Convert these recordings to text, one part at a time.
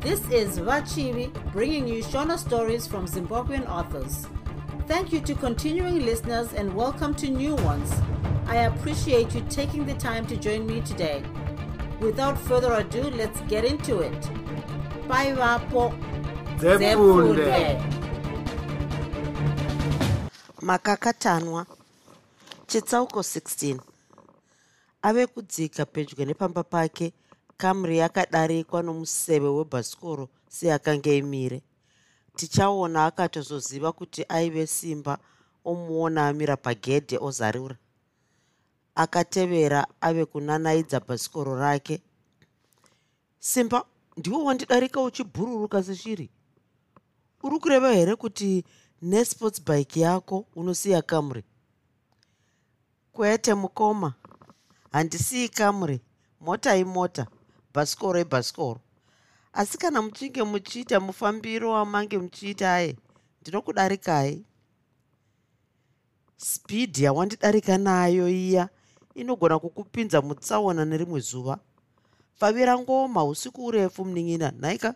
This is Vachivi bringing you Shona stories from Zimbabwean authors. Thank you to continuing listeners and welcome to new ones. I appreciate you taking the time to join me today. Without further ado, let's get into it. Bye, Vapo. Makakatanwa chitsauko 16 ave kudzika pedyo nepamba pake kamuri yakadarikwa nomuseve webhasikoro seakanga imire. Tichaona akatozoziva kuti aive simba omuona amira pagedhe ozarura akatevera ave kunanaidza bhasikoro rake. Simba ndiwo wandidarika uchibhururuka seshiri? Uri kureva here kuti nesports bike yako unosiya kamuri? Kwete mukoma handisiyi kamuri mota imota bhasikoro ibhasikoro asi kana muchinge muchiita mufambiro wamange muchiita aye ndinokudarikai spidi yawandidarika nayo iya inogona kukupinza mutsaona nerimwe zuva. Favira ngoma usiku urefu munin'ina nhaika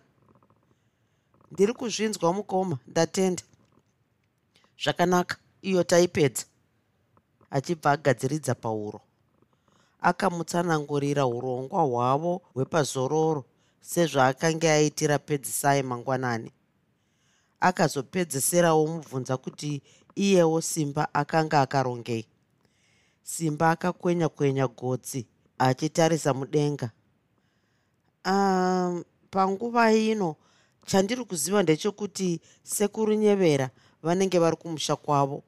ndiri kuzvinzwa mukoma ndatenda. Zvakanaka iyo taipedza achibva agadziridza pauro akamutsanangurira urongwa hwavo hwepazororo sezvaakanga aitira pedzisai mangwanani. Akazopedzeserawo mubvunza kuti iyewo simba akanga akarongei. Simba akakwenya kwenya gotsi achitarisa mudenga. Um, panguva ino chandiri kuziva ndechekuti sekuru nyevera vanenge vari kumusha kwavo.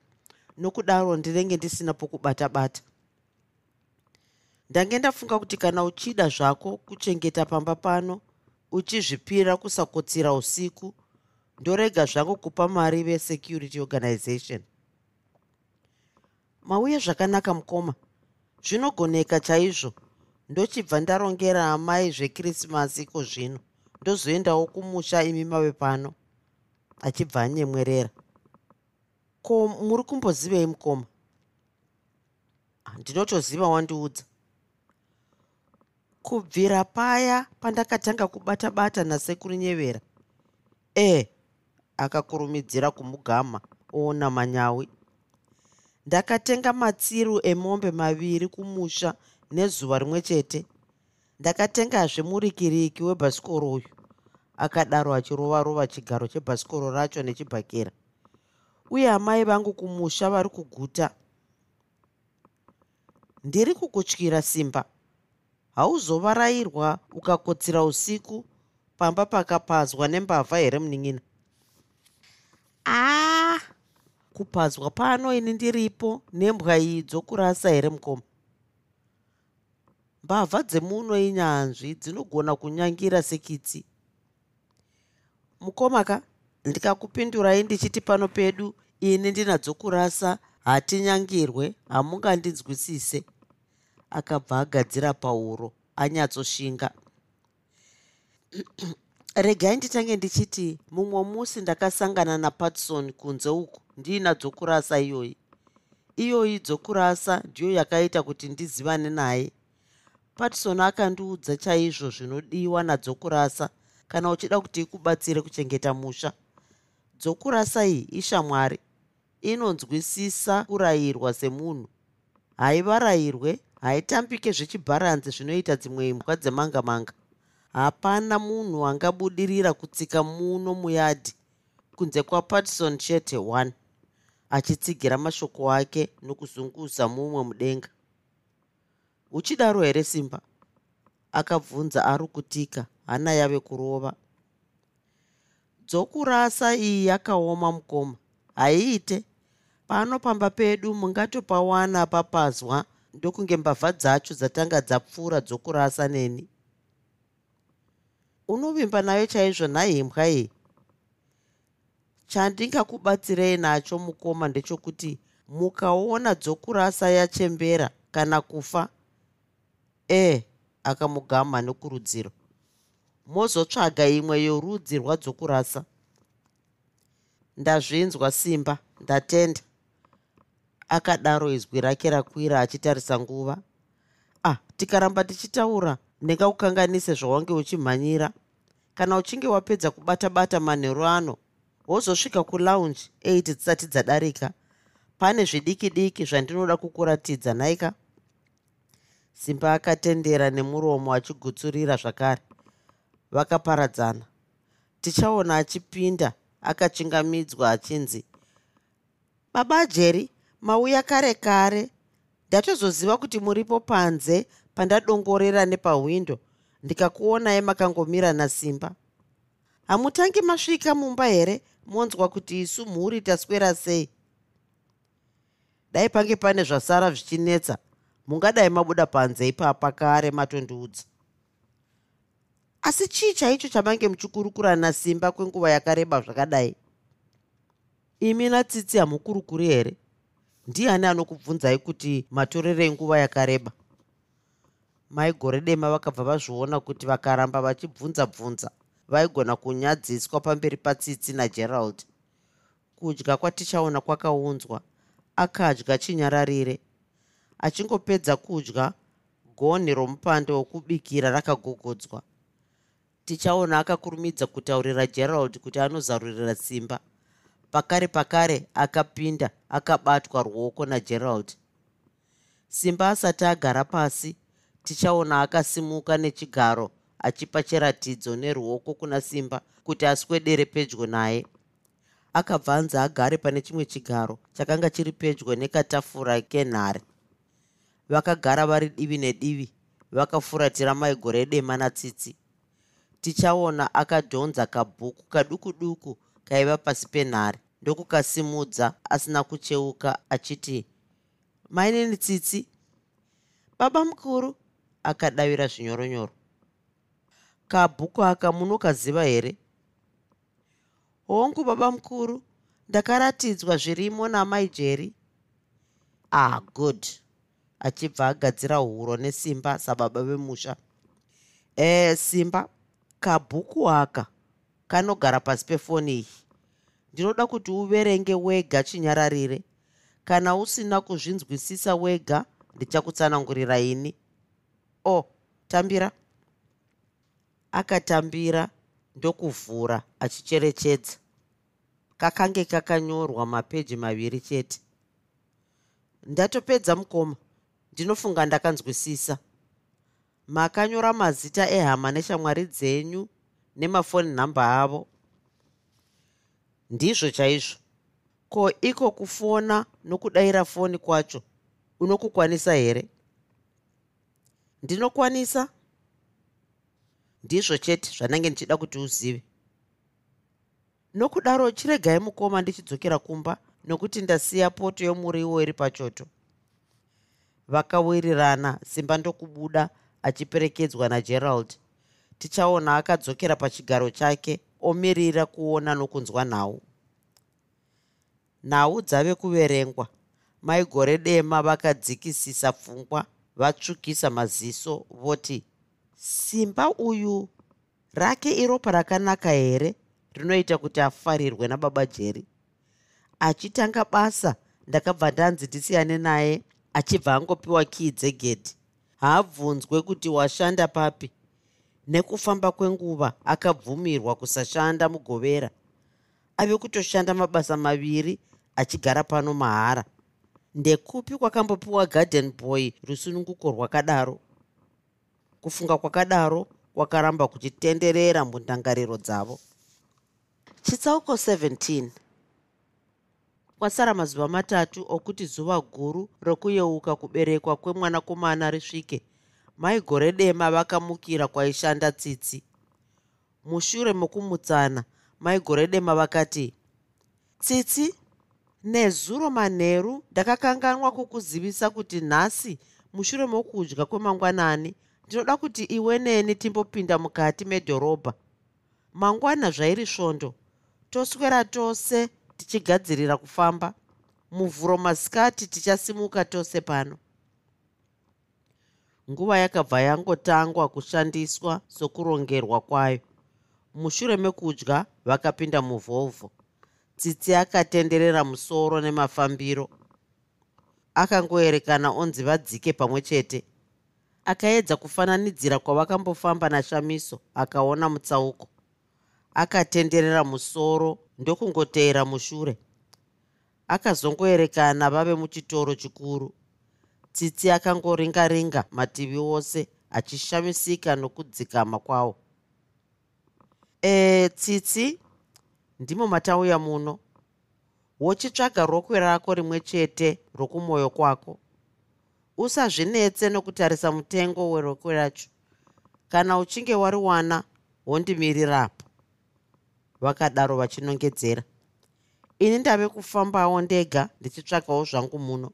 Nokudaro ndinenge ndisina pokubata bata ndange ndafunga kuti kana uchida zvako kuchengeta pamba pano uchizvipira kusakotsira usiku ndorega zvangu kupa mari vesecurity organization. Mauye zvakanaka mukoma. Zvinogoneka chaizvo. Ndochibva ndarongera amai zvekrisimasi iko zvino ndozoendawo kumusha imi mave pano. Achibva anyemwerera. Ko muri kumbozivei mukoma? Ndinotoziva wandiudza kubvira paya pandakatanga kubata bata nasekuru nyevera. E akakurumidzira kumugama oona manyawi. Ndakatenga matsiru emombe maviri kumusha nezuva rimwe chete. Ndakatengazve murikiriki webhasikoro uyu akadaro achirova rova chigaro chebhasikoro racho nechibhakera. Uye amai vangu kumusha vari kuguta. Ndiri kukutyira simba hauzovarayirwa ukakotsira usiku pamba pakapadzwa nembavha here munin'ina? Aa. Kupadzwa pano ini ndiripo nembwa iyi dzokurasa here mukoma? Mbavha dzemuno inyanzvi dzinogona kunyangira sekitsi. Mukoma ka ndikakupindurai ndichiti pano pedu ini ndinadzokurasa hatinyangirwe hamungandinzwisise akabva agadzira pauro anyatsoshinga. Regai nditange ndichiti mumwe musi ndakasangana napatson kunze uku ndiina dzokurasa iyoyi. Iyoyi dzokurasa ndiyo yakaita kuti ndizivane naye. Patson akandiudza chaizvo zvinodiwa nadzokurasa kana uchida kuti ikubatsire kuchengeta musha. Dzokurasa iyi ishamwari inonzwisisa kurayirwa semunhu. Haivarayirwe haitambike zvechibharanzi zvinoita dzimwe imbwa dzemanga manga hapana munhu angabudirira kutsika muno muyadhi kunze kwapatison chete 1 achitsigira mashoko ake nokuzunguza mumwe mudenga. Uchidaro here simba? Akabvunza ari kutika hana yave kurova. Dzokurasa iyi yakaoma mukoma. Haiite pano pamba pedu mungatopawana papazwa ndokunge mbavha dzacho dzatanga dzapfuura dzokurasa neni. Unovimba nayo chaizvo nhai imbwa iyi. Chandingakubatsirei nacho mukoma ndechokuti mukaona dzokurasa yachembera kana kufa e akamugama nekurudziro mozotsvaga imwe yorudzi rwadzokurasa ndazvinzwa simba ndatenda akadaro izwi rake rakwira achitarisa nguva. Ah tikaramba tichitaura ndingakukanganise zvawange uchimhanyira. Kana uchinge wapedza kubata-bata manheru ano wozosvika kulaunji 8 dzisati dzadarika? Pane zvidiki diki zvandinoda kukuratidza naika? Simba akatendera nemuromo achigutsurira zvakare. Vakaparadzana. Tichaona achipinda akachingamidzwa achinzi baba jeri mauya kare kare. Ndatozoziva kuti muripo panze pandadongorera nepahwindo ndikakuonai makangomira nasimba. Hamutangi masvika mumba here? Monzwa kuti isu mhuri taswera sei. Dai pange pane zvasara zvichinetsa mungadai mabuda panze ipapa kare matondiudza asi chii chaicho chamange muchikurukura nasimba kwenguva yakareba zvakadai? Imi natsitsi hamukurukuri here ndiani anokubvunzai kuti matorerei nguva yakareba? Mai gore dema vakabva vazviona kuti vakaramba vachibvunza bvunza vaigona kunyadziswa pamberi patsitsi nagerald. Kudya kwatichaona kwakaunzwa akadya chinyararire. Achingopedza kudya gonhi romupande wokubikira rakagogodzwa. Tichaona akakurumidza kutaurira gerald kuti anozarurira simba pakare pakare akapinda akabatwa ruoko nagerald. Simba asati agara pasi tichaona akasimuka nechigaro achipa chiratidzo neruoko kuna simba kuti aswedere pedyo naye. Akabvanza agare pane chimwe chigaro chakanga chiri pedyo nekatafura kenhare. Vakagara vari divi nedivi vakafuratira maigore dema natsitsi. Tichaona akadhonza kabhuku kaduku duku kaiva pasi penhare. Ndokukasimudza asina kucheuka achiti mainini tsitsi? Baba mukuru akadavira zvinyoronyoro. Kabhuku aka munokaziva here? Hongu baba mukuru ndakaratidzwa zvirimo namai jeri ah good achibva agadzira huro nesimba sababa vemusha. E simba kabhuku aka kanogara pasi pefoni iyi. Ndinoda kuti uverenge wega chinyararire. Kana usina kuzvinzwisisa wega ndichakutsanangurira ini. O oh, tambira. Akatambira ndokuvhura achicherechedza. Kakange kakanyorwa mapeji maviri chete. Ndatopedza mukoma. Ndinofunga ndakanzwisisa. Makanyora mazita ehama neshamwari dzenyu nemafoni nhamba avo ndizvo chaizvo. Ko iko kufona nokudayira foni kwacho unokukwanisa here? Ndinokwanisa? Ndizvo chete zvanenge ndichida kuti uzive. Nokudaro chiregai mukoma ndichidzokera kumba nokuti ndasiya poto yomuriwo iri pachoto. Vakawirirana simba ndokubuda achiperekedzwa nagerald tichaona akadzokera pachigaro chake omirira kuona nokunzwa nhau. Nhau dzave kuverengwa. Maigore dema vakadzikisisa pfungwa vatsvukisa maziso voti simba uyu rake iropa rakanaka here? rinoita kuti afarirwe nababa jeri achitanga basa ndakabva ndanzi ndisiyane naye achibva angopiwa kii dzegedhi haabvunzwe kuti washanda papi nekufamba kwenguva akabvumirwa kusashanda mugovera. Ave kutoshanda mabasa maviri achigara pano mahara. Ndekupi kwakambopiwa garden boy rusununguko rwakadaro? Kufunga kwakadaro kwakaramba kuchitenderera mundangariro dzavo. Chitsauko 17 kwasara mazuva matatu okuti zuva guru rokuyeuka kuberekwa kwemwanakomana risvike mai gore dema vakamukira kwaishanda tsitsi. Mushure mokumutsana mai gore dema vakati tsitsi nezuro manheru ndakakanganwa kukuzivisa kuti nhasi mushure mokudya kwemangwanani ndinoda kuti iwe neni timbopinda mukati medhorobha. Mangwana zvairi svondo toswera tose tichigadzirira kufamba. Muvhuro masikati tichasimuka tose pano nguva yakabva yangotangwa kushandiswa sokurongerwa kwayo. Mushure mekudya vakapinda muvhovho. Tsitsi akatenderera musoro nemafambiro. Akangoerekana onzi vadzike pamwe chete. Akaedza kufananidzira kwavakambofamba nashamiso akaona mutsauko. Akatenderera musoro ndokungoteera mushure. Akazongoerekana vave muchitoro chikuru tsitsi akangoringa-ringa mativi ose achishamisika nokudzikama kwawo. E tsitsi ndimo matauya muno. Wochitsvaga rokwe rako rimwe chete rokumwoyo kwako. Usazvinetse nokutarisa mutengo werokwe racho. Kana uchinge wariwana wondimirirapo. Vakadaro vachinongedzera. Ini ndave kufambawo ndega ndichitsvagawo zvangu muno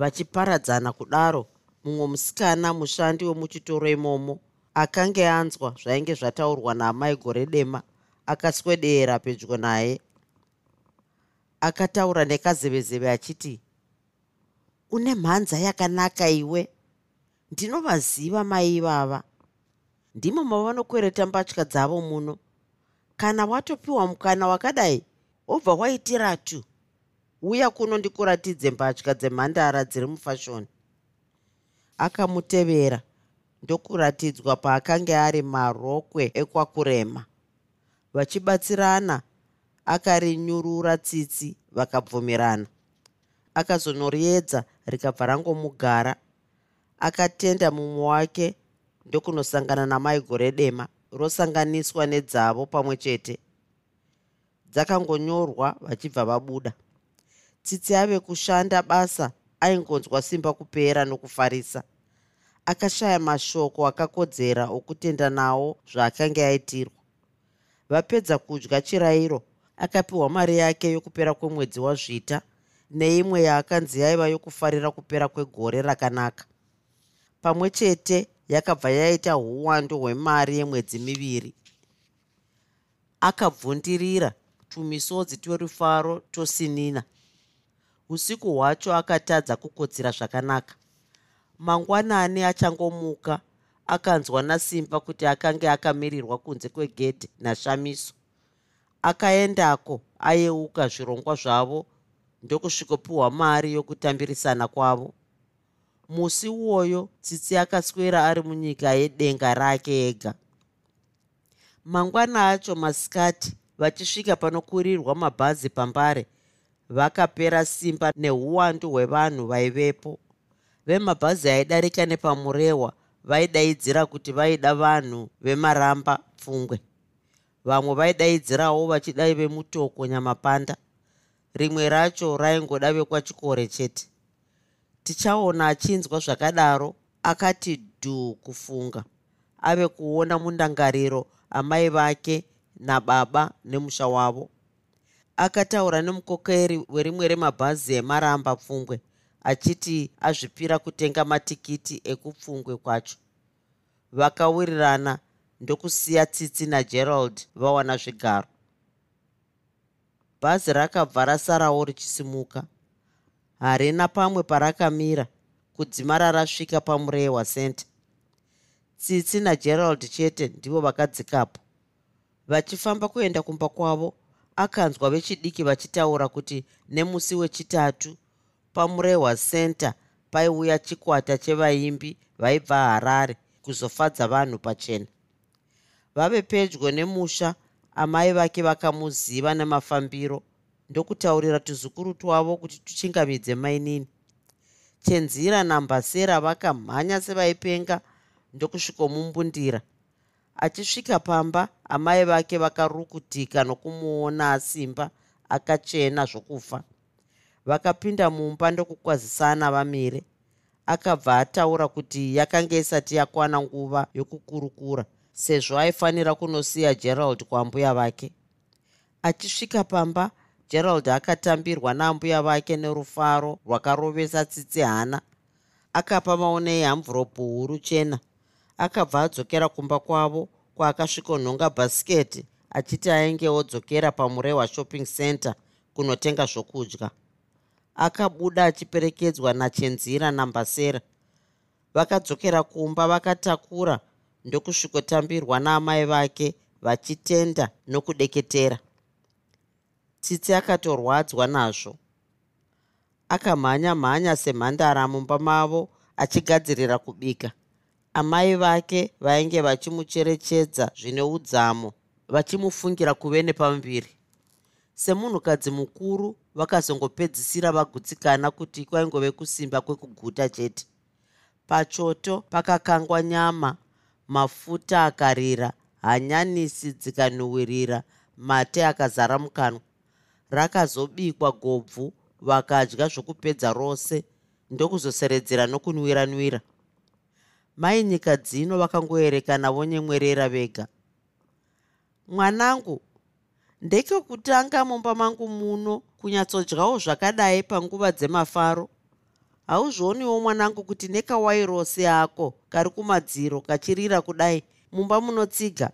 vachiparadzana kudaro. Mumwe musikana mushandi wemuchitoro imomo akange anzwa zvainge zvataurwa naamai gore dema akaswedera pedyo naye. Akataura nekazevezeve achiti une mhanza yakanaka iwe. Ndinovaziva mai ivava ndimo mavanokwereta mbatya dzavo muno. Kana watopiwa mukana wakadai wobva waitiratu uya kuno ndikuratidze mbatya dzemhandara dziri mufashoni. Akamutevera ndokuratidzwa paakanga ari marokwe ekwakurema. Vachibatsirana akarinyurura tsitsi vakabvumirana. Akazonoriedza rikabva rangomugara. Akatenda mumwe wake ndokunosangana namai gore dema rosanganiswa nedzavo pamwe chete. Dzakangonyorwa vachibva vabuda tsitsi ave kushanda basa aingonzwa simba kupera nokufarisa. Akashaya mashoko akakodzera okutenda nawo zvaakanga aitirwa. Vapedza kudya chirayiro akapiwa mari yake yokupera kwemwedzi wazvita neimwe yaakanzi yaiva yokufarira kupera kwegore rakanaka. Pamwe chete yakabva yaita uwandu hwemari yemwedzi miviri. Akabvundirira tumisodzi twerufaro tosinina usiku hwacho akatadza kukotsira zvakanaka. Mangwanani achangomuka akanzwa nasimba kuti akange akamirirwa kunze kwegedhe nashamiso. Akaendako ayeuka zvirongwa zvavo ndokusvikopiwa mari yokutambirisana kwavo. Musi uwoyo tsitsi akaswera ari munyika yedenga rake ega mangwana acho masikati vachisvika panokurirwa mabhazi pambare vakapera simba neuwandu hwevanhu vaivepo. Vemabhazi aidarika nepamurehwa vaidaidzira kuti vaida vanhu vemaramba pfungwe. Vamwe vaidaidzirawo vachidai vemutoko nyamapanda rimwe racho raingoda vekwachikore chete. Tichaona achinzwa zvakadaro akati dhu kufunga. Ave kuona mundangariro amai vake nababa nemusha wavo akataura nemukokeri werimwe remabhazi emaramba pfungwe achiti azvipira kutenga matikiti ekupfungwe kwacho. Vakawirirana ndokusiya tsitsi nagerald vawana zvigaro. Bhazi rakabva rasarawo richisimuka. Harina pamwe parakamira kudzimara rasvika pamurehwa center tsitsi nagerald chete ndivo vakadzikapo. Vachifamba kuenda kumba kwavo akanzwa vechidiki vachitaura kuti nemusi wechitatu pamurehwa center paiuya chikwata chevaimbi vaibva harare kuzofadza vanhu pachena. Vave pedyo nemusha amai vake vakamuziva nemafambiro ndokutaurira tuzukuru twavo kuti tuchingamidze mainini chenzira nambasera vakamhanya sevaipenga ndokusvikomumbundira achisvika pamba amai vake vakarukutika nokumuona asimba akachena zvokufa. Vakapinda mumba ndokukwazisana vamire. Akabva ataura kuti yakanga isati yakwana nguva yokukurukura sezvo aifanira kunosiya gerald kwambuya vake. Achisvika pamba gerald akatambirwa naambuya vake nerufaro rwakarovesa tsitsi hana. Akapa maonei hamvuropu huru chena akabva adzokera kumba kwavo kwaakasvikonhonga bhasiketi achiti ainge odzokera pamurehwa shopping center kunotenga zvokudya. Akabuda achiperekedzwa nachenzira nambasera. Vakadzokera kumba vakatakura ndokusvikotambirwa naamai vake vachitenda nokudeketera. Tsitsi akatorwadzwa nazvo. Akamhanya mhanya semhandara mumba mavo achigadzirira kubika amai vake vainge vachimucherechedza zvine udzamo vachimufungira kuve nepamuviri. Semunhukadzi mukuru vakazongopedzisira vagutsikana kuti kwaingove kusimba kwekuguta chete. Pachoto pakakangwa nyama mafuta akarira hanyanisi dzikanuhwirira mate akazara mukanwa. Rakazobikwa gobvu vakadya zvokupedza rose ndokuzoseredzera nokunwiranwira mai nyika dzino vakangoerekana vonyemwerera vega. Mwanangu ndekekutanga mumba mangu muno kunyatsodyawo zvakadai panguva dzemafaro. Hauzvioniwo mwanangu kuti nekawairosi ako kari kumadziro kachirira kudai mumba munotsiga.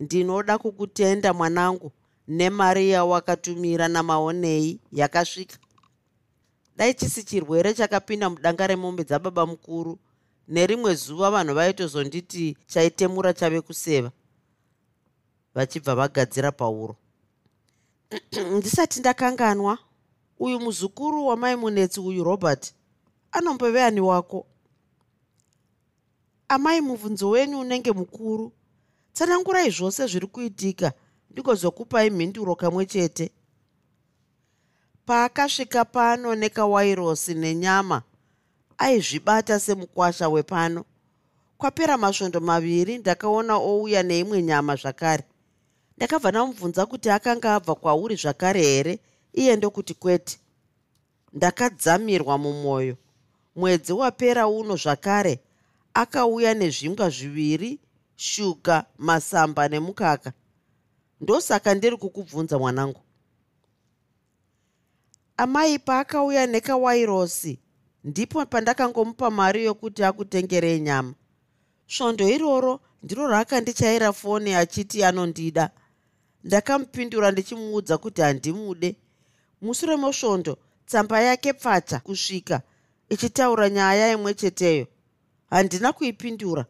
Ndinoda kukutenda mwanangu nemari yawakatumira namaonei yakasvika. Dai chisi chirwere chakapinda mudanga remombe dzababa mukuru nerimwe zuva vanhu vaitozonditi chaitemura chave kuseva vachibva vagadzira pauro ndisati ndakanganwa uyu muzukuru wamaimunetsi uyu robert anombove ani wako? Amai mubvunzo wenyu unenge mukuru. Tsanangurai zvose zviri kuitika ndikozokupai mhinduro kamwe chete. Paakasvika pano nekawairosi nenyama aizvibata semukwasha wepano. Kwapera masvondo maviri ndakaona ouya neimwe nyama zvakare. Ndakabva ndamubvunza kuti akanga abva kwauri zvakare here iye ndokuti kwete. Ndakadzamirwa mumwoyo. Mwedzi wapera uno zvakare akauya nezvingwa zviviri shuga masamba nemukaka. Ndosaka ndiri kukubvunza mwanangu. Amai paakauya nekawairosi ndipo pandakangomupa mari yokuti akutengerei nyama svondo iroro ndiro raakandichaira foni achiti anondida. Ndakamupindura ndichimuudza kuti handimude. Mushure mosvondo tsamba yake pfacha kusvika ichitaura nyaya imwe cheteyo. Handina kuipindura.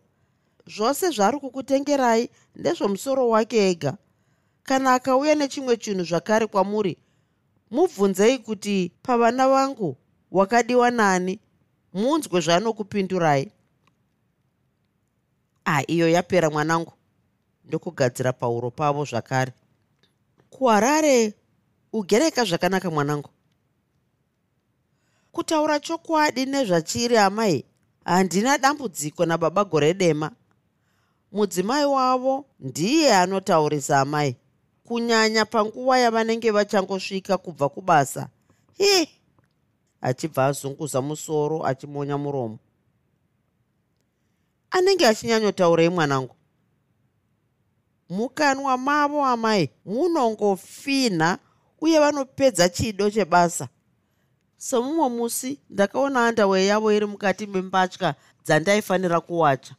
Zvose zvaari kukutengerai ndezvomusoro wake ega. Kana akauya nechimwe chinhu zvakare kwamuri mubvunzei kuti pavana vangu wakadiwa nani? Munzwe zvaanokupindurai. A iyo yapera mwanangu. Ndokugadzira pauro pavo zvakare. Kuharare ugereka zvakanaka mwanangu. Kutaura chokwadi nezvachiri amai handina dambudziko nababa gore dema mudzimai wavo ndiye anotaurisa amai kunyanya panguva yavanenge vachangosvika kubva kubasa. Hi achibva azunguza musoro achimonya muromo. Anenge achinyanyotaurei mwanangu. Mukanwa mavo amai munongofinha uye vanopedza chido chebasa. Somumwe musi ndakaona andawe yavo iri mukati membatya dzandaifanira kuwacha.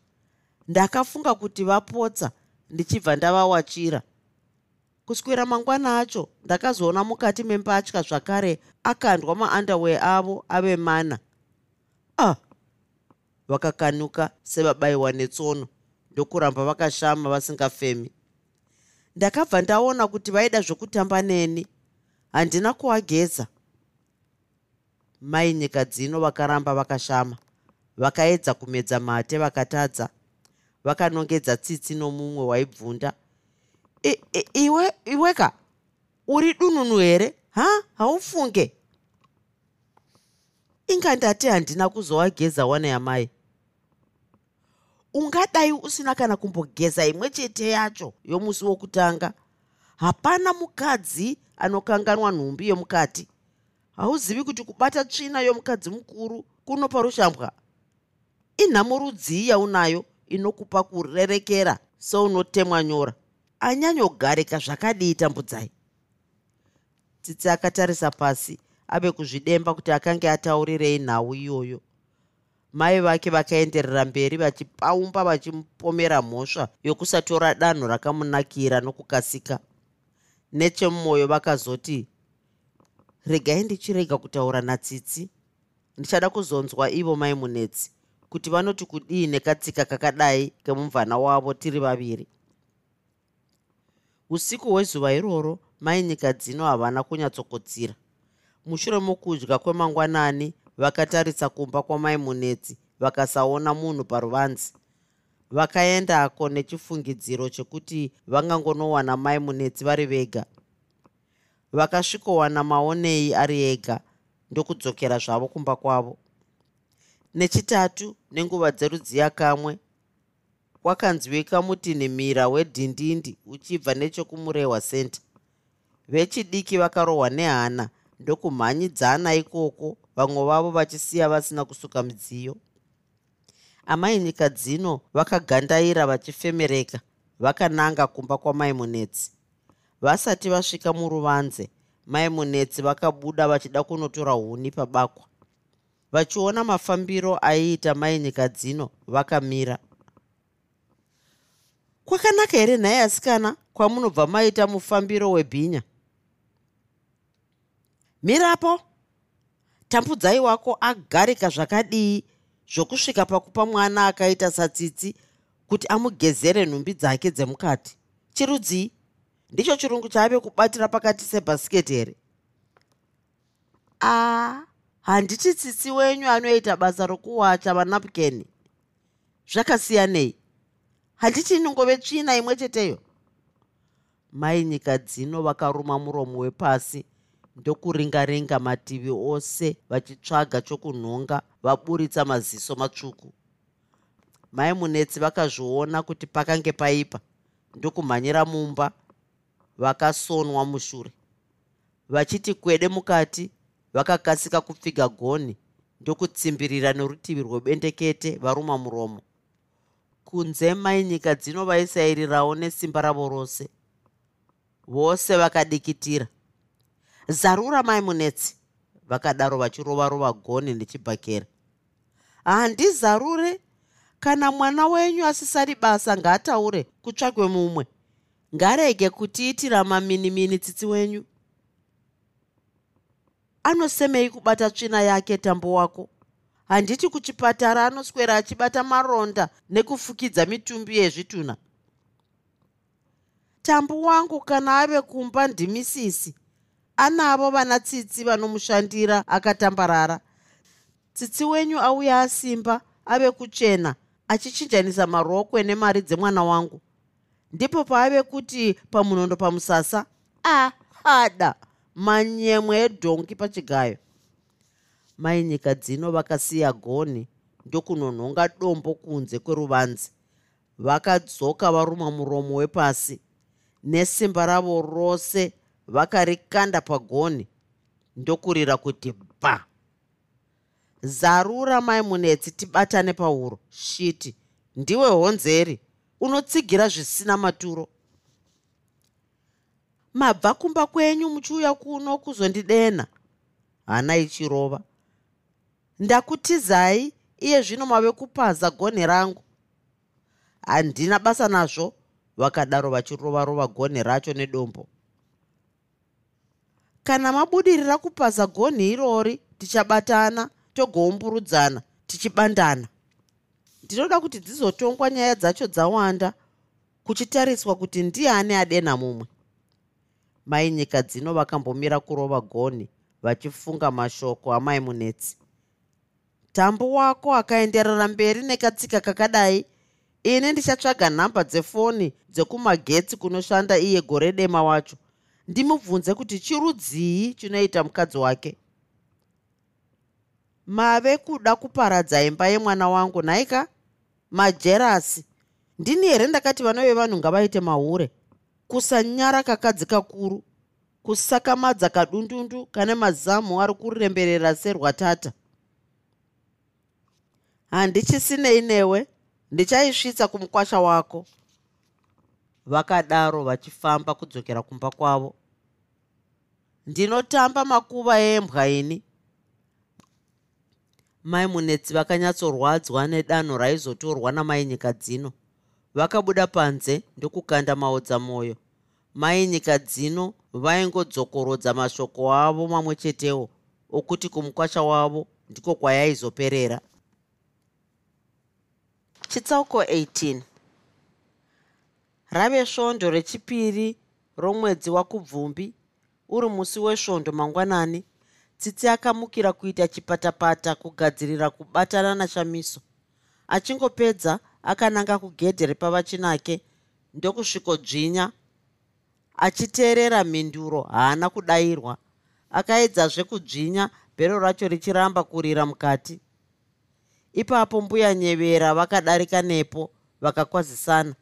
Ndakafunga kuti vapotsa ndichibva ndavawachira kuswera mangwana acho ndakazoona mukati membatya zvakare akandwa maandawe avo ave mana. Ah! Vakakanuka sevabayiwa netsono ndokuramba vakashama vasingafemi. Ndakabva ndaona kuti vaida zvokutamba neni. Handina kuwageza. Mai nyika dzino vakaramba vakashama vakaedza kumedza mate vakatadza. Vakanongedza tsitsi nomumwe waibvunda iwe iweka. Uri dununu here? Ha? Haufunge. Ingandati handina kuzowageza wana yamai ungadai usina kana kumbogeza imwe chete yacho yomusi wokutanga. Hapana mukadzi anokanganwa nhumbi yomukati. Hauzivi kuti kubata tsvina yomukadzi mukuru kunopa rushambwa? Inhamo rudzii yaunayo inokupa kurerekera seunotemwa nyora anyanyogarika zvakadii tambudzai tsitsi akatarisa pasi ave kuzvidemba kuti akange ataurirei nhau iyoyo. Mai vake vakaenderera mberi vachipaumba vachimupomera mhosva yokusatora danho rakamunakira nokukasika. Nechemumwoyo vakazoti regai ndichirega kutaura natsitsi. Ndichada kuzonzwa ivo mai munetsi kuti vanoti kudii nekatsika kakadai kemumvana wavo tiri vaviri usiku hwezuva iroro mai nyika dzino havana kunyatsokotsira mushure mokudya kwemangwanani vakatarisa kumba kwamai munetsi vakasaona munhu paruvanzi. Vakaendako nechifungidziro chekuti vangangonowana mai munetsi vari vega. Vakasvikowana maonei ari ega ndokudzokera zvavo kumba kwavo. Nechitatu nenguva dzerudziya kamwe kwakanzwika mutinhimira wedhindindi uchibva nechokumurehwa center vechidiki vakarohwa nehana ndokumhanyidzana ikoko vamwe vavo vachisiya vasina kusuka midziyo amai nyika dzino vakagandaira vachifemereka vakananga kumba kwamai munetsi vasati vasvika muruvanze mai munetsi vakabuda vachida kunotora huni pabakwa. Vachiona mafambiro aiita mai nyika dzino vakamira kwakanaka here nhaye asikana kwamunobva maita mufambiro webhinya? Mirapo. Tambudzai wako agarika zvakadii zvokusvika pakupa mwana akaita satsitsi kuti amugezere nhumbi dzake dzemukati. Chirudzii ndicho chirungu chaave kubatira pakati sebhasiketi here? A handiti tsitsi wenyu anoita basa rokuwacha vanapukeni zvakasiyanei handiti inongove tsvina imwe cheteyo? Mai nyika dzino vakaruma muromo wepasi ndokuringaringa mativi ose vachitsvaga chokunhonga vaburitsa maziso matsvuku. Mai munetsi vakazviona kuti pakange paipa ndokumhanyira mumba vakasonwa mushure. Vachiti kwede mukati vakakasika kupfiga goni ndokutsimbirira nerutivi rwebendekete varuma muromo kunze mai nyika dzino vaisairirawo nesimba ravo rose. Vose vakadikitira. Zarura mai munetsi. Vakadaro vachirovarova goni nechibhakera handizarure kana mwana wenyu asisari basa ngaataure kutsvakwe mumwe. Ngarege kutiitira maminimini tsitsi wenyu. Anosemei kubata tsvina yake tambo wako handiti kuchipatara anoswera achibata maronda nekufukidza mitumbi yezvitunha. Tambo wangu kana ave kumba ndimisisi. Anavo vana tsitsi vanomushandira akatambarara. Tsitsi wenyu auya asimba ave kuchena achichinjanisa marokwe nemari dzemwana wangu. Ndipo paave kuti pamunondo pamusasa ahada manyemwe edhongi pachigayo mai nyika dzino vakasiya goni ndokunonhonga dombo kunze kweruvanzi vakadzoka varuma muromo wepasi. Nesimba ravo rose vakarikanda pagoni ndokurira kuti bha. Zarura mai munetsi tibatane pauro shiti ndiwe honzeri unotsigira zvisina maturo. Mabva kumba kwenyu muchiuya kuno kuzondidena. Hana ichirova ndakutizai iye zvino mave kupaza gonhe rangu. Handina basa nazvo vakadaro vachirovarova gonhe racho nedombo. Kana mabudirira kupaza gonhi irori tichabatana togoumburudzana tichibandana. Ndinoda kuti dzizotongwa nyaya dzacho dzawanda kuchitariswa kuti ndiani adena mumwe. Mai nyika dzino vakambomira kurova gonhi vachifunga mashoko amai munetsi tambo wako akaenderera mberi nekatsika kakadai. Ini ndichatsvaga nhamba dzefoni dzekumagetsi kunoshanda iye gore dema wacho. Ndimubvunze kuti chirudzii chinoita mukadzi wake? Mave kuda kuparadza imba yemwana wangu nhaika majerasi. Ndini here ndakati vana vevanhu ngavaite mahure? Kusanyara kakadzi kakuru kusakamadza kadundundu kane mazamu ari kuremberera serwatata handichisinei newe ndichaisvitsa kumukwasha wako. Vakadaro vachifamba kudzokera kumba kwavo. Ndinotamba makuva embwa ini. Mai munetsi vakanyatsorwadzwa nedanho raizotorwa namai nyika dzino. Vakabuda panze ndokukanda maodza mwoyo mai nyika dzino vaingodzokorodza mashoko avo mamwe chetewo okuti kumukwasha wavo ndiko kwayaizoperera chitsauko 18 rave svondo rechipiri romwedzi wakubvumbi uri musi wesvondo mangwanani. Tsitsi akamukira kuita chipatapata kugadzirira kubatana nashamiso achingopedza akananga kugedhe repavachinake ndokusvikodzvinya achiteerera mhinduro haana kudayirwa akaedzazve kudzvinya bhero racho richiramba kurira mukati ipapo mbuya nyevera vakadarika nepo vakakwazisana.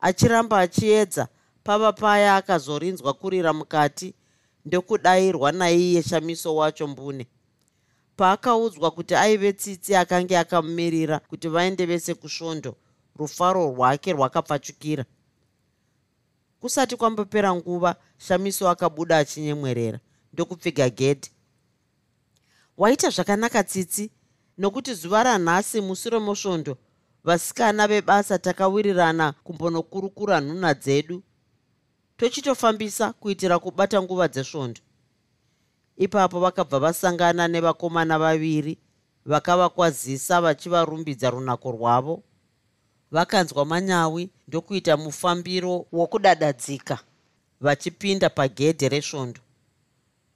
Achiramba achiedza pava paya akazorinzwa kurira mukati ndokudayirwa naiye shamiso wacho mbune. Paakaudzwa kuti aive tsitsi akange akamumirira kuti vaende vese kusvondo rufaro rwake rwakapfachukira. Kusati kwambopera nguva shamiso akabuda achinyemwerera ndokupfiga gedhi. Waita zvakanaka tsitsi nokuti zuva ranhasi musi romosvondo vasikana vebasa takawirirana kumbonokurukura nhunha dzedu. Tochitofambisa kuitira kubata nguva dzesvondo. Ipapo vakabva vasangana nevakomana vaviri vakavakwazisa vachivarumbidza runako rwavo. Vakanzwa manyawi ndokuita mufambiro wokudadadzika vachipinda pagedhe resvondo.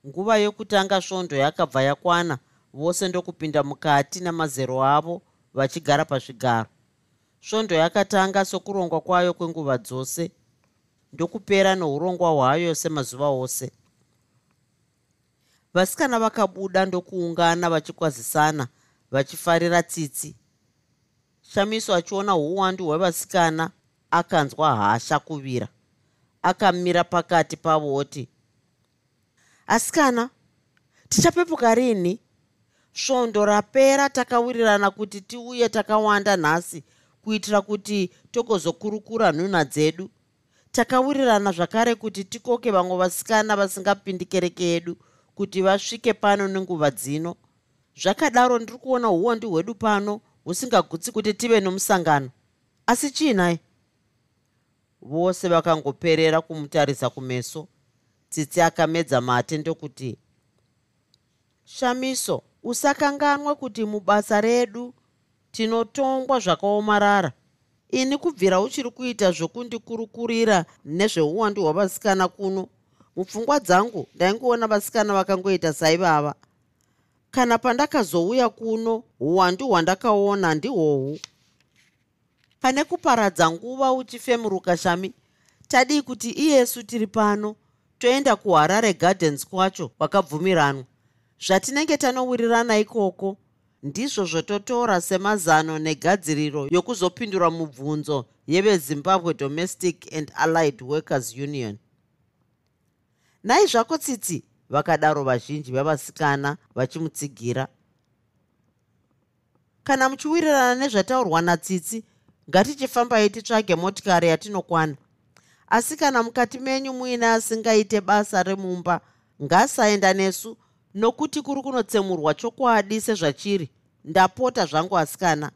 Nguva yokutanga svondo yakabva yakwana vose ndokupinda mukati namazero avo vachigara pazvigaro. Svondo yakatanga sokurongwa kwayo kwenguva dzose ndokupera nourongwa hwayo semazuva ose. Vasikana vakabuda ndokuungana vachikwazisana vachifarira tsitsi. Shamiso achiona uwandu hwevasikana akanzwa hasha kuvira. Akamira pakati pavoti asikana tichapepuka rini svondo rapera takawirirana kuti tiuye takawanda nhasi kuitira kuti togozokurukura nhunha dzedu. Takawirirana zvakare kuti tikoke vamwe vasikana vasingapindi kereke yedu kuti vasvike pano nenguva dzino. Zvakadaro ndiri kuona uwandi hwedu pano husingagutsi kuti tive nomusangano. Asi chiinai? Vose vakangoperera kumutarisa kumeso. Tsitsi akamedza mate ndokuti shamiso usakanganwa kuti mubasa redu tinotongwa zvakaomarara. Ini kubvira uchiri kuita zvokundikurukurira nezveuwandu hwavasikana kuno mupfungwa dzangu ndaingoona vasikana vakangoita saivava kana pandakazouya kuno uwandu hwandakaona ndihwohwu pane kuparadza nguva uchifemuruka shami. Tadii kuti iyesu tiri pano toenda kuharare gardens kwacho kwakabvumiranwa zvatinenge tanowirirana ikoko ndizvo zvototora semazano negadziriro yokuzopindura mubvunzo yevezimbabwe domestic and allied workers union. Nai zvako tsitsi vakadaro vazhinji vevasikana vachimutsigira. Kana muchiwirirana nezvataurwa natsitsi ngatichifambai titsvage motikari yatinokwana. Asi kana mukati menyu muine asingaite basa remumba ngasaenda nesu nokuti kuri kunotsemurwa chokwadi sezvachiri ndapota zvangu asikana.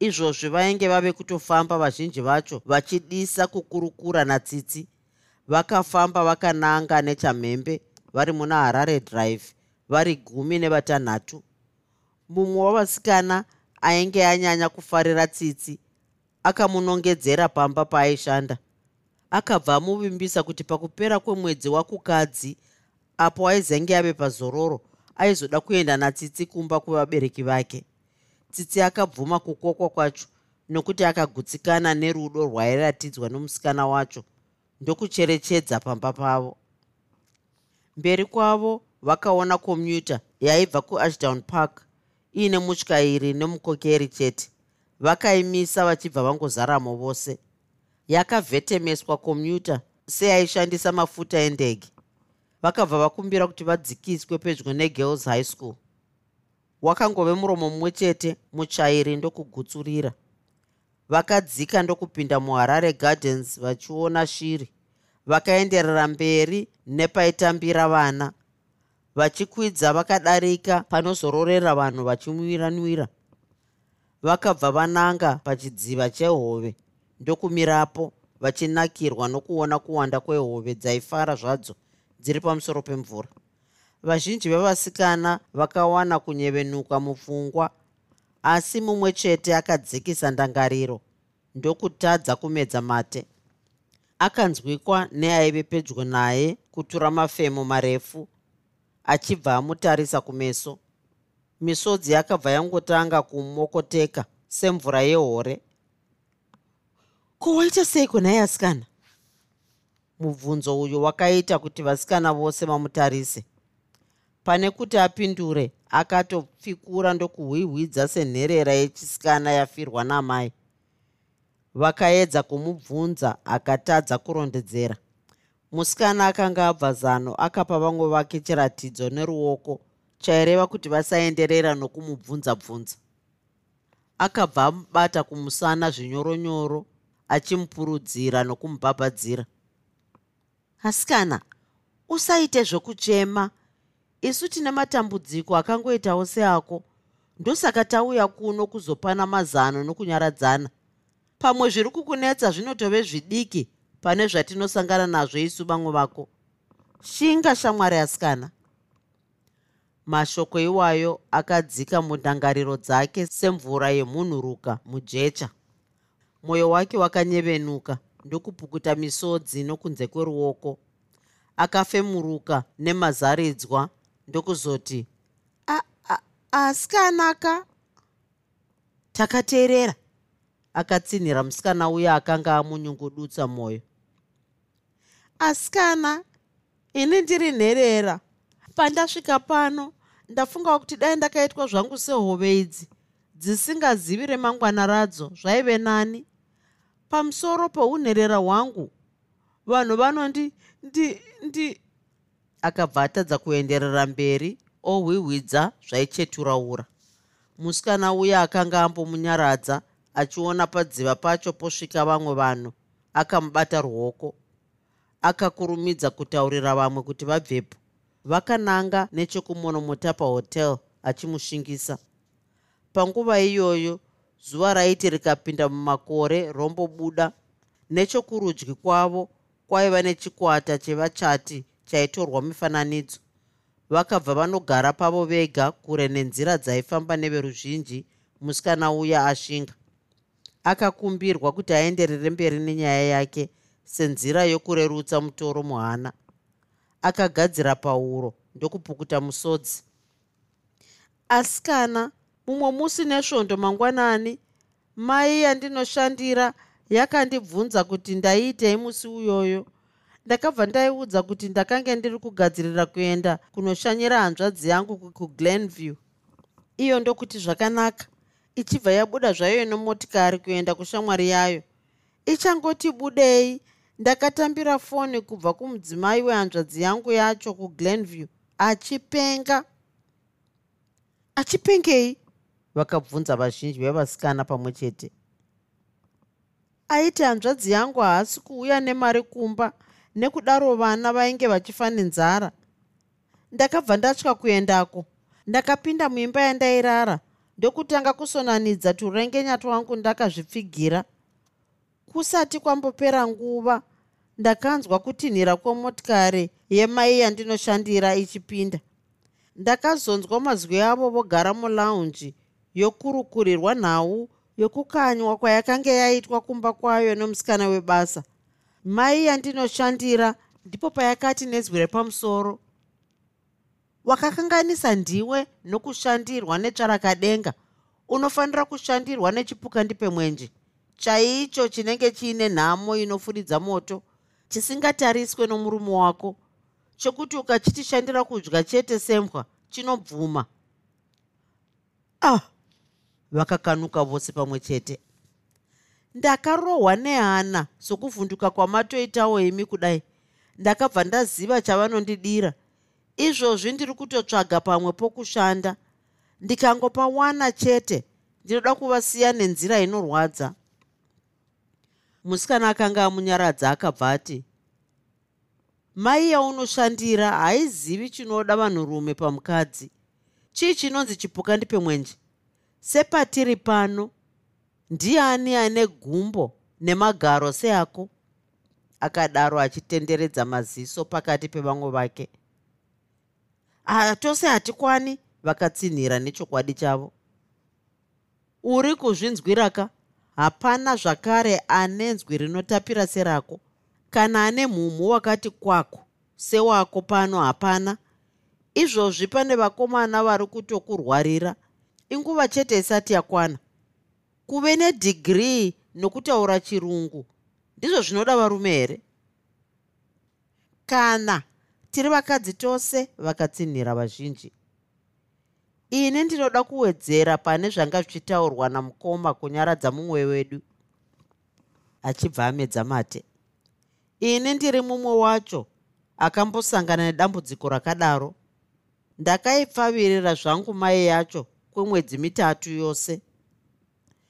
Izvozvi vainge vave kutofamba vazhinji vacho vachidisa kukurukura natsitsi. Vakafamba vakananga nechamhembe vari muna harare drive vari gumi nevatanhatu. Mumwe wavasikana ainge anyanya kufarira tsitsi akamunongedzera pamba paaishanda akabva amuvimbisa kuti pakupera kwemwedzi wakukadzi apo aizenge ave pazororo aizoda kuenda natsitsi kumba kuvabereki vake. Tsitsi akabvuma kukokwa kwacho nokuti akagutsikana nerudo rwairatidzwa nomusikana wacho ndokucherechedza pamba pavo. Mberi kwavo vakaona komuta yaibva kuashdown park iine mutyairi nemukokeri chete vakaimisa vachibva vangozaramo vose. Yakavhetemeswa komuta seyaishandisa mafuta endege vakabva vakumbira kuti vadzikiswe pedyo negirls high school. Wakangove muromo mumwe chete mutsvairi ndokugutsurira. Vakadzika ndokupinda muharare gardens vachiona shiri. Vakaenderera mberi nepaitambira vana. Vachikwidza vakadarika panozororera vanhu vachimuwiranwira. Vakabva vananga pachidziva chehove ndokumirapo vachinakirwa nokuona kuwanda kwehove dzaifara zvadzo dziri pamusoro pemvura. Vazhinji vevasikana vakawana kunyevenuka mupfungwa asi mumwe chete akadzikisa ndangariro ndokutadza kumedza mate. Akanzwikwa neaive pedyo naye kutura mafemo marefu achibva amutarisa kumeso. Misodzi yakabva yangotanga kumokoteka semvura yehore. Ko waita seiko nhaye asikana mubvunzo uyu wakaita kuti vasikana vose vamutarise. Pane kuti apindure akatopfikura ndokuhwihwidza senherera yechisikana yafirwa namai. Vakaedza kumubvunza akatadza kurondedzera. Musikana akanga abva zano akapa vamwe vake chiratidzo neruoko chaireva kuti vasaenderera nokumubvunza bvunza akabva amubata kumusana zvinyoronyoro achimupurudzira nokumubhabhadzira asikana usaite zvokuchema isu tine matambudziko akangoitawo seako. Ndosaka tauya kuno kuzopana mazano nokunyaradzana. Pamwe zviri kukunetsa zvinotove zvidiki pane zvatinosangana nazvo isu vamwe vako. Shinga shamwari asikana. Mashoko iwayo akadzika mundangariro dzake semvura yemunhuruka mujecha. Mwoyo wake wakanyevenuka ndokupukuta misodzi nokunze kweruoko. Akafemuruka nemazaridzwa ndokuzoti asikanaka takateerera akatsinhira musikana uya akanga amunyungudutsa mwoyo. Asikana ini ndiri nherera. Pandasvika pano ndafunga kuti dai ndakaitwa zvangu sehove idzi. Dzisingazivi remangwana radzo zvaive nani pamusoro peunherera hwangu. Vanhu vanondi ndi ndi akabva atadza kuenderera mberi ohwihwidza zvaicheturaura musikana uya akanga ambomunyaradza achiona padziva pacho posvika vamwe vanhu akamubata ruoko. Akakurumidza kutaurira vamwe kuti vabvepo. Vakananga nechekumonomota pahotel achimushingisa. Panguva iyoyo zuva raiti rikapinda mumakore rombobuda nechokurudyi kwavo kwaiva nechikwata chevachati chaitorwa mifananidzo. Vakabva vanogara pavo vega kure nenzira dzaifamba neveruzhinji musikana uya ashinga. Akakumbirwa kuti aenderere mberi nenyaya yake senzira yokurerutsa mutoro muhana. Akagadzira pauro ndokupukuta musodzi. Asikana mumwe musi nesvondo mangwanani. Mai yandinoshandira yakandibvunza kuti ndaiitei musi uyoyo. Ndakabva ndaiudza kuti ndakange ndiri kugadzirira kuenda kunoshanyira hanzvadzi yangu kuglenview iyo ndokuti zvakanaka. Ichibva yabuda zvayo nemotikari kuenda kushamwari yayo. Ichangoti budei ndakatambira foni kubva kumudzimai wehanzvadzi yangu yacho kuglenview achipenga. Achipengei vakabvunza vazhinji vevasikana pamwe chete. Aiti hanzvadzi yangu haasi kuuya nemari kumba nekudaro vana vainge vachifa nenzara ndakabva ndatya kuendako ndakapinda muimba yandairara ndokutanga kusonanidza turengenya twangu ndakazvipfigira. Kusati kwambopera nguva ndakanzwa kutinhira kwemotikari yemai yandinoshandira ichipinda. Ndakazonzwa mazwi avo vogara mulaunji yokurukurirwa nhau yokukanywa kwayakanga yaitwa kumba kwayo nomusikana webasa. Mai yandinoshandira ndipo payakati nezwi repamusoro wakakanganisa ndiwe nokushandirwa netsvarakadenga unofanira kushandirwa nechipuka ndipe mwenje. Chaicho chinenge chiine nhamo inofuridza moto chisingatariswe nomurume wako. Chokuti ukachitishandira kudya chete sembwa chinobvuma. Ah vakakanuka vose pamwe chete. Ndakarohwa nehana sokuvhunduka kwamatoitawo imi kudai. Ndakabva ndaziva chavanondidira. Izvozvi ndiri kutotsvaga pamwe pokushanda. Ndikangopa wana chete ndinoda kuvasiya nenzira inorwadza. Musikana akanga amunyaradza akabva ati mai yaunoshandira haizivi chinoda vanhurume pamukadzi. Chii chinonzi chipuka ndipe mwenje sepatiri pano ndiani ane gumbo nemagaro seako? Akadaro achitenderedza maziso pakati pevamwe vake. Hatose hatikwani vakatsinhira nechokwadi chavo. Uri kuzvinzwiraka? Hapana zvakare ane nzwi rinotapira serako. Kana ane mhumhu wakati kwako sewako pano hapana. Izvozvi pane vakomana vari kutokurwarira inguva chete isati yakwana. Kuve nedhigirii nokutaura chirungu. Ndizvo zvinoda varume here? Kana tiri vakadzi tose vakatsinhira vazhinji ini ndinoda kuwedzera pane zvanga zvichitaurwa namukoma kunyaradza mumwe wedu achibva amedza mate. Ini ndiri mumwe wacho akambosangana nedambudziko rakadaro. Ndakaipfavirira zvangu mai yacho kwemwedzi mitatu yose.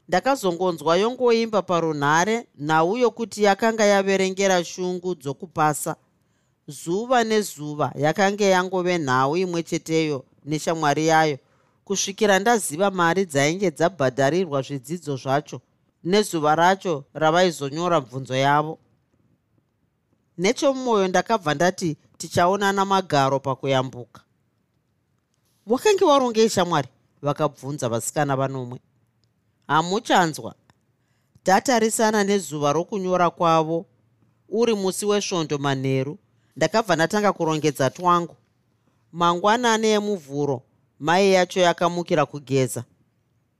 Ndakazongonzwa yongoimba parunhare nhau yokuti yakanga yaverengera shungu dzokupasa. Zuva nezuva yakanga yangove nhau imwe cheteyo neshamwari yayo kusvikira ndaziva mari dzainge dzabhadharirwa zvidzidzo zvacho nezuva racho ravaizonyora bvunzo yavo. Nechomumwoyo ndakabva ndati tichaonana magaro pakuyambuka. Wakange warongei shamwari vakabvunza vasikana vanomwe. Hamuchanzwa. Tatarisana nezuva rokunyora kwavo. Uri musi wesvondo manheru ndakabva ndatanga kurongedza twangu. Mangwanani emuvhuro mai yacho yakamukira kugeza.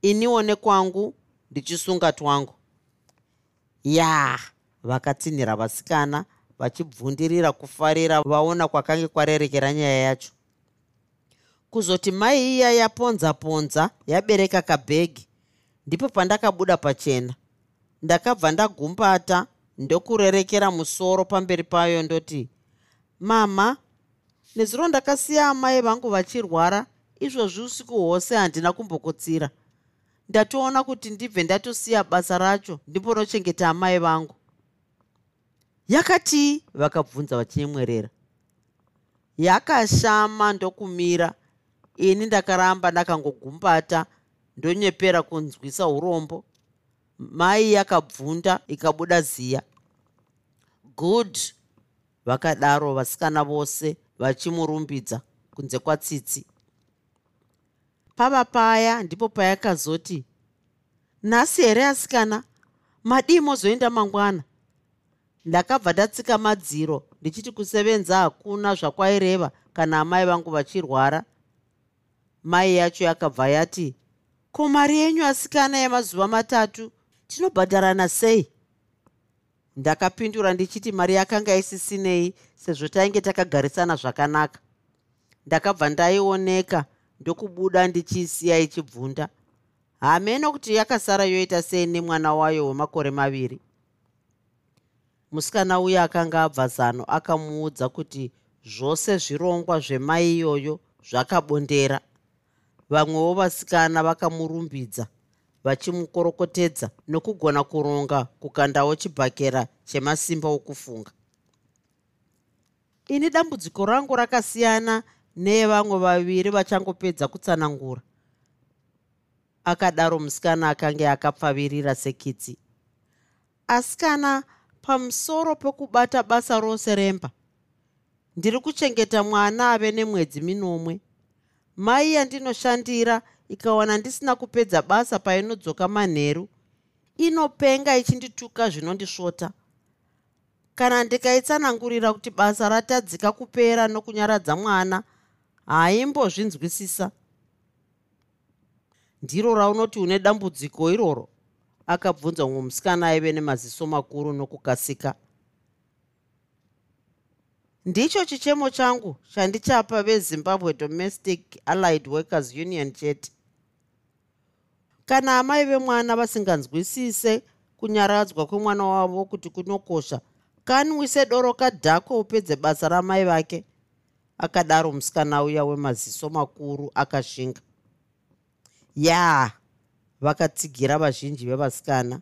Iniwo nekwangu ndichisunga twangu. Ya vakatsinhira vasikana vachibvundirira kufarira vaona kwakange kwarerekera nyaya yacho kuzoti mai iya yaponza ponza yabereka kabhegi. Ndipo pandakabuda pachena ndakabva ndagumbata ndokurerekera musoro pamberi payo ndoti mama nezuro ndakasiya amai vangu vachirwara izvozvi usiku hwose handina kumbokutsira. Ndatoona kuti ndibve ndatosiya basa racho ndimbonochengeta amai vangu. Yakatii vakabvunza vachinyemwerera yakashama ndokumira ini ndakaramba ndakangogumbata ndonyepera kunzwisa urombo. Mai yakabvunda ikabuda ziya. Good vakadaro vasikana vose vachimurumbidza kunze kwatsitsi. Pava paya ndipo payakazoti nhasi here asikana? Madii mozoenda mangwana? Ndakabva ndatsika madziro ndichiti kusevenza hakuna zvakwaireva kana amai vangu vachirwara mai yacho yakabva yati ko mari yenyu asikana yemazuva matatu tinobhadharana sei? Ndakapindura ndichiti mari yakanga isisinei sezvo tainge takagarisana zvakanaka. Ndakabva ndaioneka ndokubuda ndichiisiya ichibvunda. Hamene kuti yakasara yoita sei nemwana wayo wemakore maviri. Musikana uya akanga abva zano akamuudza kuti zvose zvirongwa zvemai iyoyo zvakabondera vamwewo vasikana vakamurumbidza vachimukorokotedza nokugona kuronga kukandawo chibhakera chemasimba okufunga. Ini dambudziko rangu rakasiyana nevamwe vaviri vachangopedza kutsanangura. Akadaro musikana akanga akapfavirira sekitsi. Asikana pamusoro pekubata basa rose remba ndiri kuchengeta mwana ave nemwedzi minomwe mai yandinoshandira ikawana ndisina kupedza basa painodzoka manheru inopenga ichindituka zvinondisvota. Kana ndikaitsanangurira kuti basa ratadzika kupera nokunyaradza mwana haimbozvinzwisisa. Ndiro raunoti une dambudziko iroro akabvunza mumwe musikana aive nemaziso makuru nokukasika ndicho chichemo changu chandichapa vezimbabwe domestic allied workers union chete. Kana amai vemwana vasinganzwisise kunyaradzwa kwemwana wavo kuti kunokosha kanwise doro kadhako upedze basa ramai vake? Akadaro musikana uya wemaziso makuru akashinga. Ya vakatsigira vazhinji vevasikana.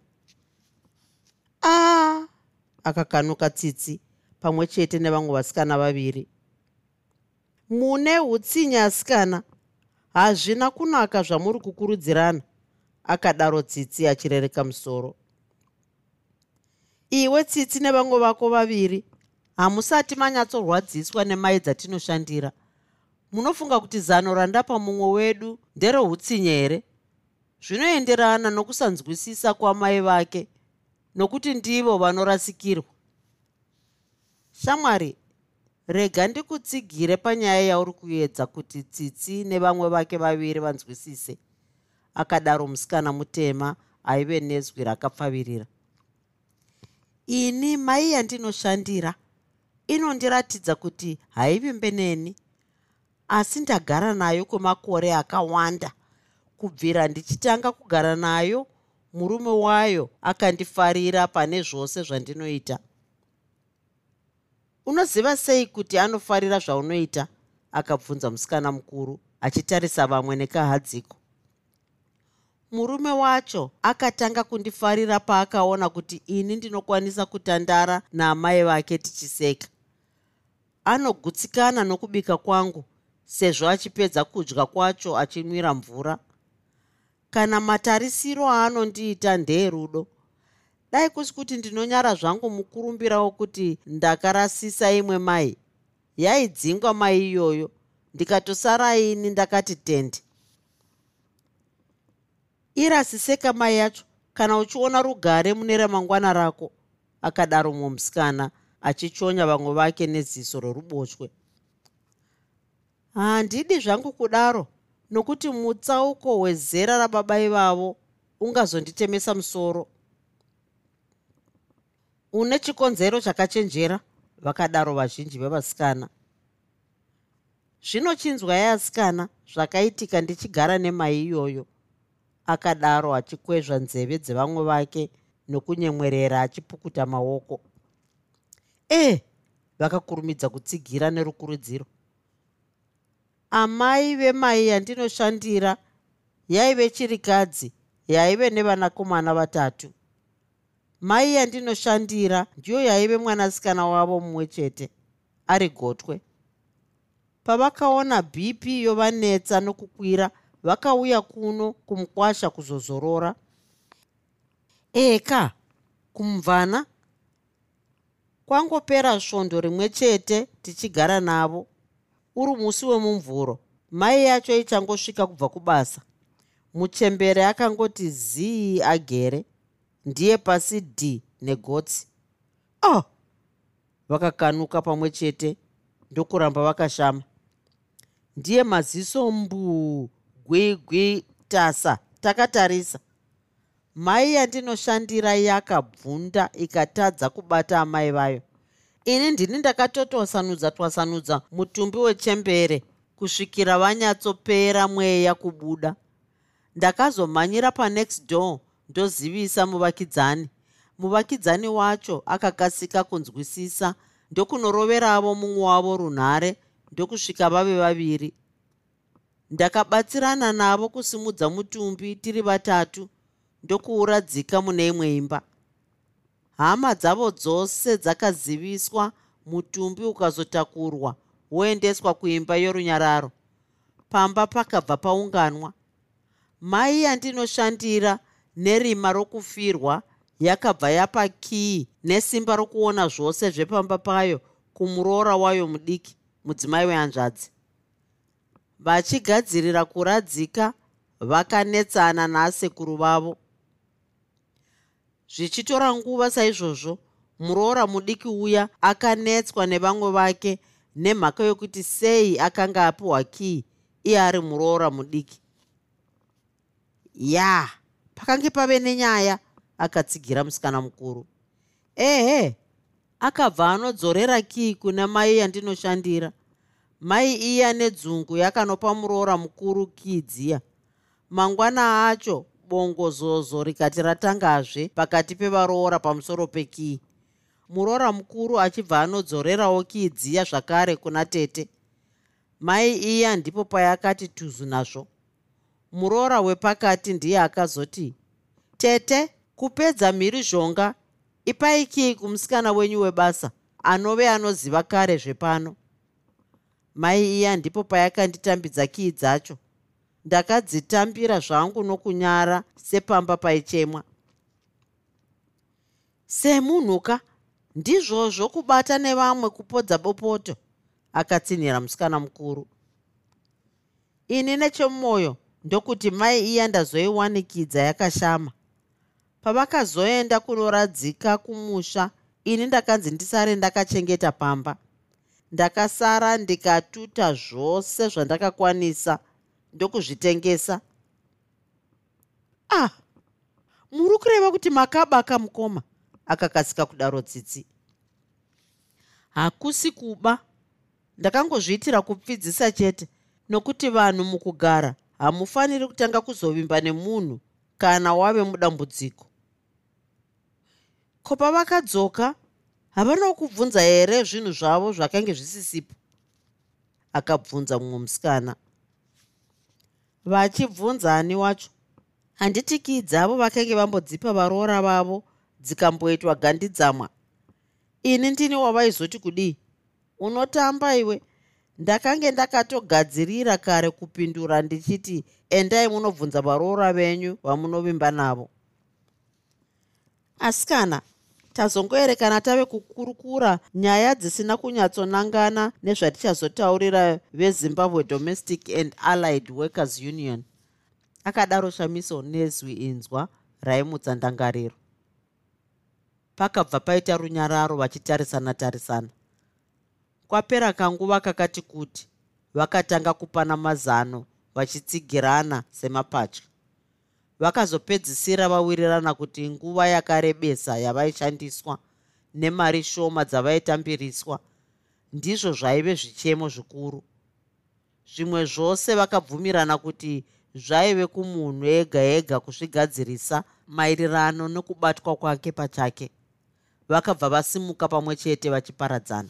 A ah, akakanuka tsitsi pamwe chete nevamwe vasikana vaviri. Mune utsinyi asikana hazvina kunaka zvamuri kukurudzirana akadaro tsitsi achirereka musoro. Iwe tsitsi nevamwe vako vaviri hamusati manyatsorwadziswa nemai dzatinoshandira. Munofunga kuti zano randapa mumwe wedu ndereutsinyi here? Zvinoenderana nokusanzwisisa kwamai vake nokuti ndivo vanorasikirwa shamwari rega ndikutsigire panyaya yauri kuedza kuti tsitsi nevamwe vake vaviri vanzwisise. Akadaro musikana mutema aive nezwi rakapfavirira. Ini mai yandinoshandira inondiratidza kuti haivimbe neni asi ndagara nayo kwemakore akawanda kubvira ndichitanga kugara nayo murume wayo akandifarira pane zvose zvandinoita unoziva sei kuti anofarira zvaunoita akabvunza musikana mukuru achitarisa vamwe nekahadziko? Murume wacho akatanga kundifarira paakaona kuti ini ndinokwanisa kutandara naamai vake tichiseka. Anogutsikana nokubika kwangu sezvo achipedza kudya kwacho achinwira mvura. Kana matarisiro aanondiita ndeerudo dai kusi kuti ndinonyara zvangu mukurumbira wokuti ndakarasisa imwe mai. Yaidzingwa mai iyoyo. Ndikatosara ini ndakati tende. Irasiseka mai yacho. Kana uchiona rugare mune ramangwana rako akadaro mumwe musikana achichonya vamwe vake neziso roruboshwe. Handidi zvangu kudaro nokuti mutsauko wezera rababa ivavo ungazonditemesa musoro une chikonzero chakachenjera? Vakadaro vazhinji vevasikana. Zvinochinzwai asikana zvakaitika ndichigara nemai iyoyo. Akadaro achikwezva nzeve dzevamwe vake nokunyemwerera achipukuta maoko. E vakakurumidza kutsigira nerukurudziro. Amai vemai yandinoshandira yaive chirikadzi yaive nevanakomana vatatu mai yandinoshandira ndiyo yaive mwanasikana wavo mumwe chete ari gotwe pavakaona bp yovanetsa nokukwira vakauya kuno kumukwasha kuzozorora. Eka kumubvana kwangopera svondo rimwe chete tichigara navo. Uri musi wemumvuro mai yacho ichangosvika kubva kubasa. Muchembere akangoti zii agere ndiye pasi d negotsi oh vakakanuka pamwe chete ndokuramba vakashama. Ndiye maziso mbuu gwigwi tasa takatarisa. Mai yandinoshandira yakabvunda ikatadza kubata amai vayo. Ini ndini ndakatotosanudza twasanudza mutumbi wechembere kusvikira vanyatsopera mweya kubuda. Ndakazomhanyira panext door ndozivisa muvakidzani. Muvakidzani wacho akakasika kunzwisisa ndokunoroveravo mumwe wavo runhare ndokusvika vave vaviri. Ndakabatsirana navo kusimudza mutumbi tiri vatatu ndokuuradzika mune imwe imba. Hama dzavo dzose dzakaziviswa mutumbi ukazotakurwa woendeswa kuimba yorunyararo. Pamba pakabva paunganwa. Mai yandinoshandira nerima rokufirwa yakabva yapa kii nesimba rokuona zvose zvepamba payo kumuroora wayo mudiki mudzimai wehanzvadzi. Vachigadzirira kuradzika vakanetsana nasekuru vavo. Zvichitora nguva saizvozvo muroora mudiki uya akanetswa nevamwe vake nemhaka yokuti sei akanga apiwa kii iye ari muroora mudiki. Ya pakange pave nenyaya akatsigira musikana mukuru. Ehe akabva anodzorera kii kuna mai yandinoshandira. Mai iya nedzungu yakanopa muroora mukuru kii dziya mangwana acho bongozozo rikati ratangazve pakati pevaroora pamusoro pekii muroora mukuru achibva anodzorerawo kii dziya zvakare kuna tete. Mai iya ndipo payakati tuzu nazvo muroora wepakati ndiye akazoti tete kupedza mhiri zhonga ipai kii kumusikana wenyu webasa anove anoziva kare zvepano? Mai iya ndipo payakanditambidza kii dzacho? Ndakadzitambira zvangu nokunyara sepamba paichemwa. Semunhuka ndizvozvo kubata nevamwe kupodza bopoto akatsinhira musikana mukuru. Ini nechemumwoyo ndokuti mai iya ndazoiwanikidza yakashama. Pavakazoenda kunoradzika kumusha ini ndakanzi ndisare ndakachengeta pamba. Ndakasara ndikatuta zvose zvandakakwanisa ndokuzvitengesa. Ah muri kureva kuti makabaka mukoma akakasika kudaro tsitsi. Hakusi kuba ndakangozviitira kupfidzisa chete nokuti vanhu mukugara hamufaniri kutanga kuzovimba nemunhu kana wave mudambudziko. Ko pavakadzoka havana kubvunza here zvinhu zvavo zvakange zvisisipo? Akabvunza mumwe musikana. Vachibvunza ani wacho? Handiti kii dzavo vakange vambodzipa varoora vavo dzikamboitwa gandidzamwa ini ndini wavaizoti kudii? Unotamba iwe ndakange ndakatogadzirira kare kupindura ndichiti endai munobvunza varoora venyu vamunovimba navo. Asi kana tazongoerekana tave kukurukura nyaya dzisina kunyatsonangana nezvatichazotaurira vezimbabwe domestic and allied workers union. Akadaro shamiso nezwi inzwa raimutsa ndangariro pakabva paita runyararo vachitarisana tarisana kwapera kanguva kakati kuti vakatanga kupana mazano vachitsigirana semapatya vakazopedzisira vawirirana kuti nguva yakarebesa yavaishandiswa nemari shoma dzavaitambiriswa ndizvo zvaive zvichemo zvikuru. Zvimwe zvose vakabvumirana kuti zvaive kumunhu ega ega kuzvigadzirisa maererano nokubatwa kwake pachake. Vakabva vasimuka pamwe chete vachiparadzana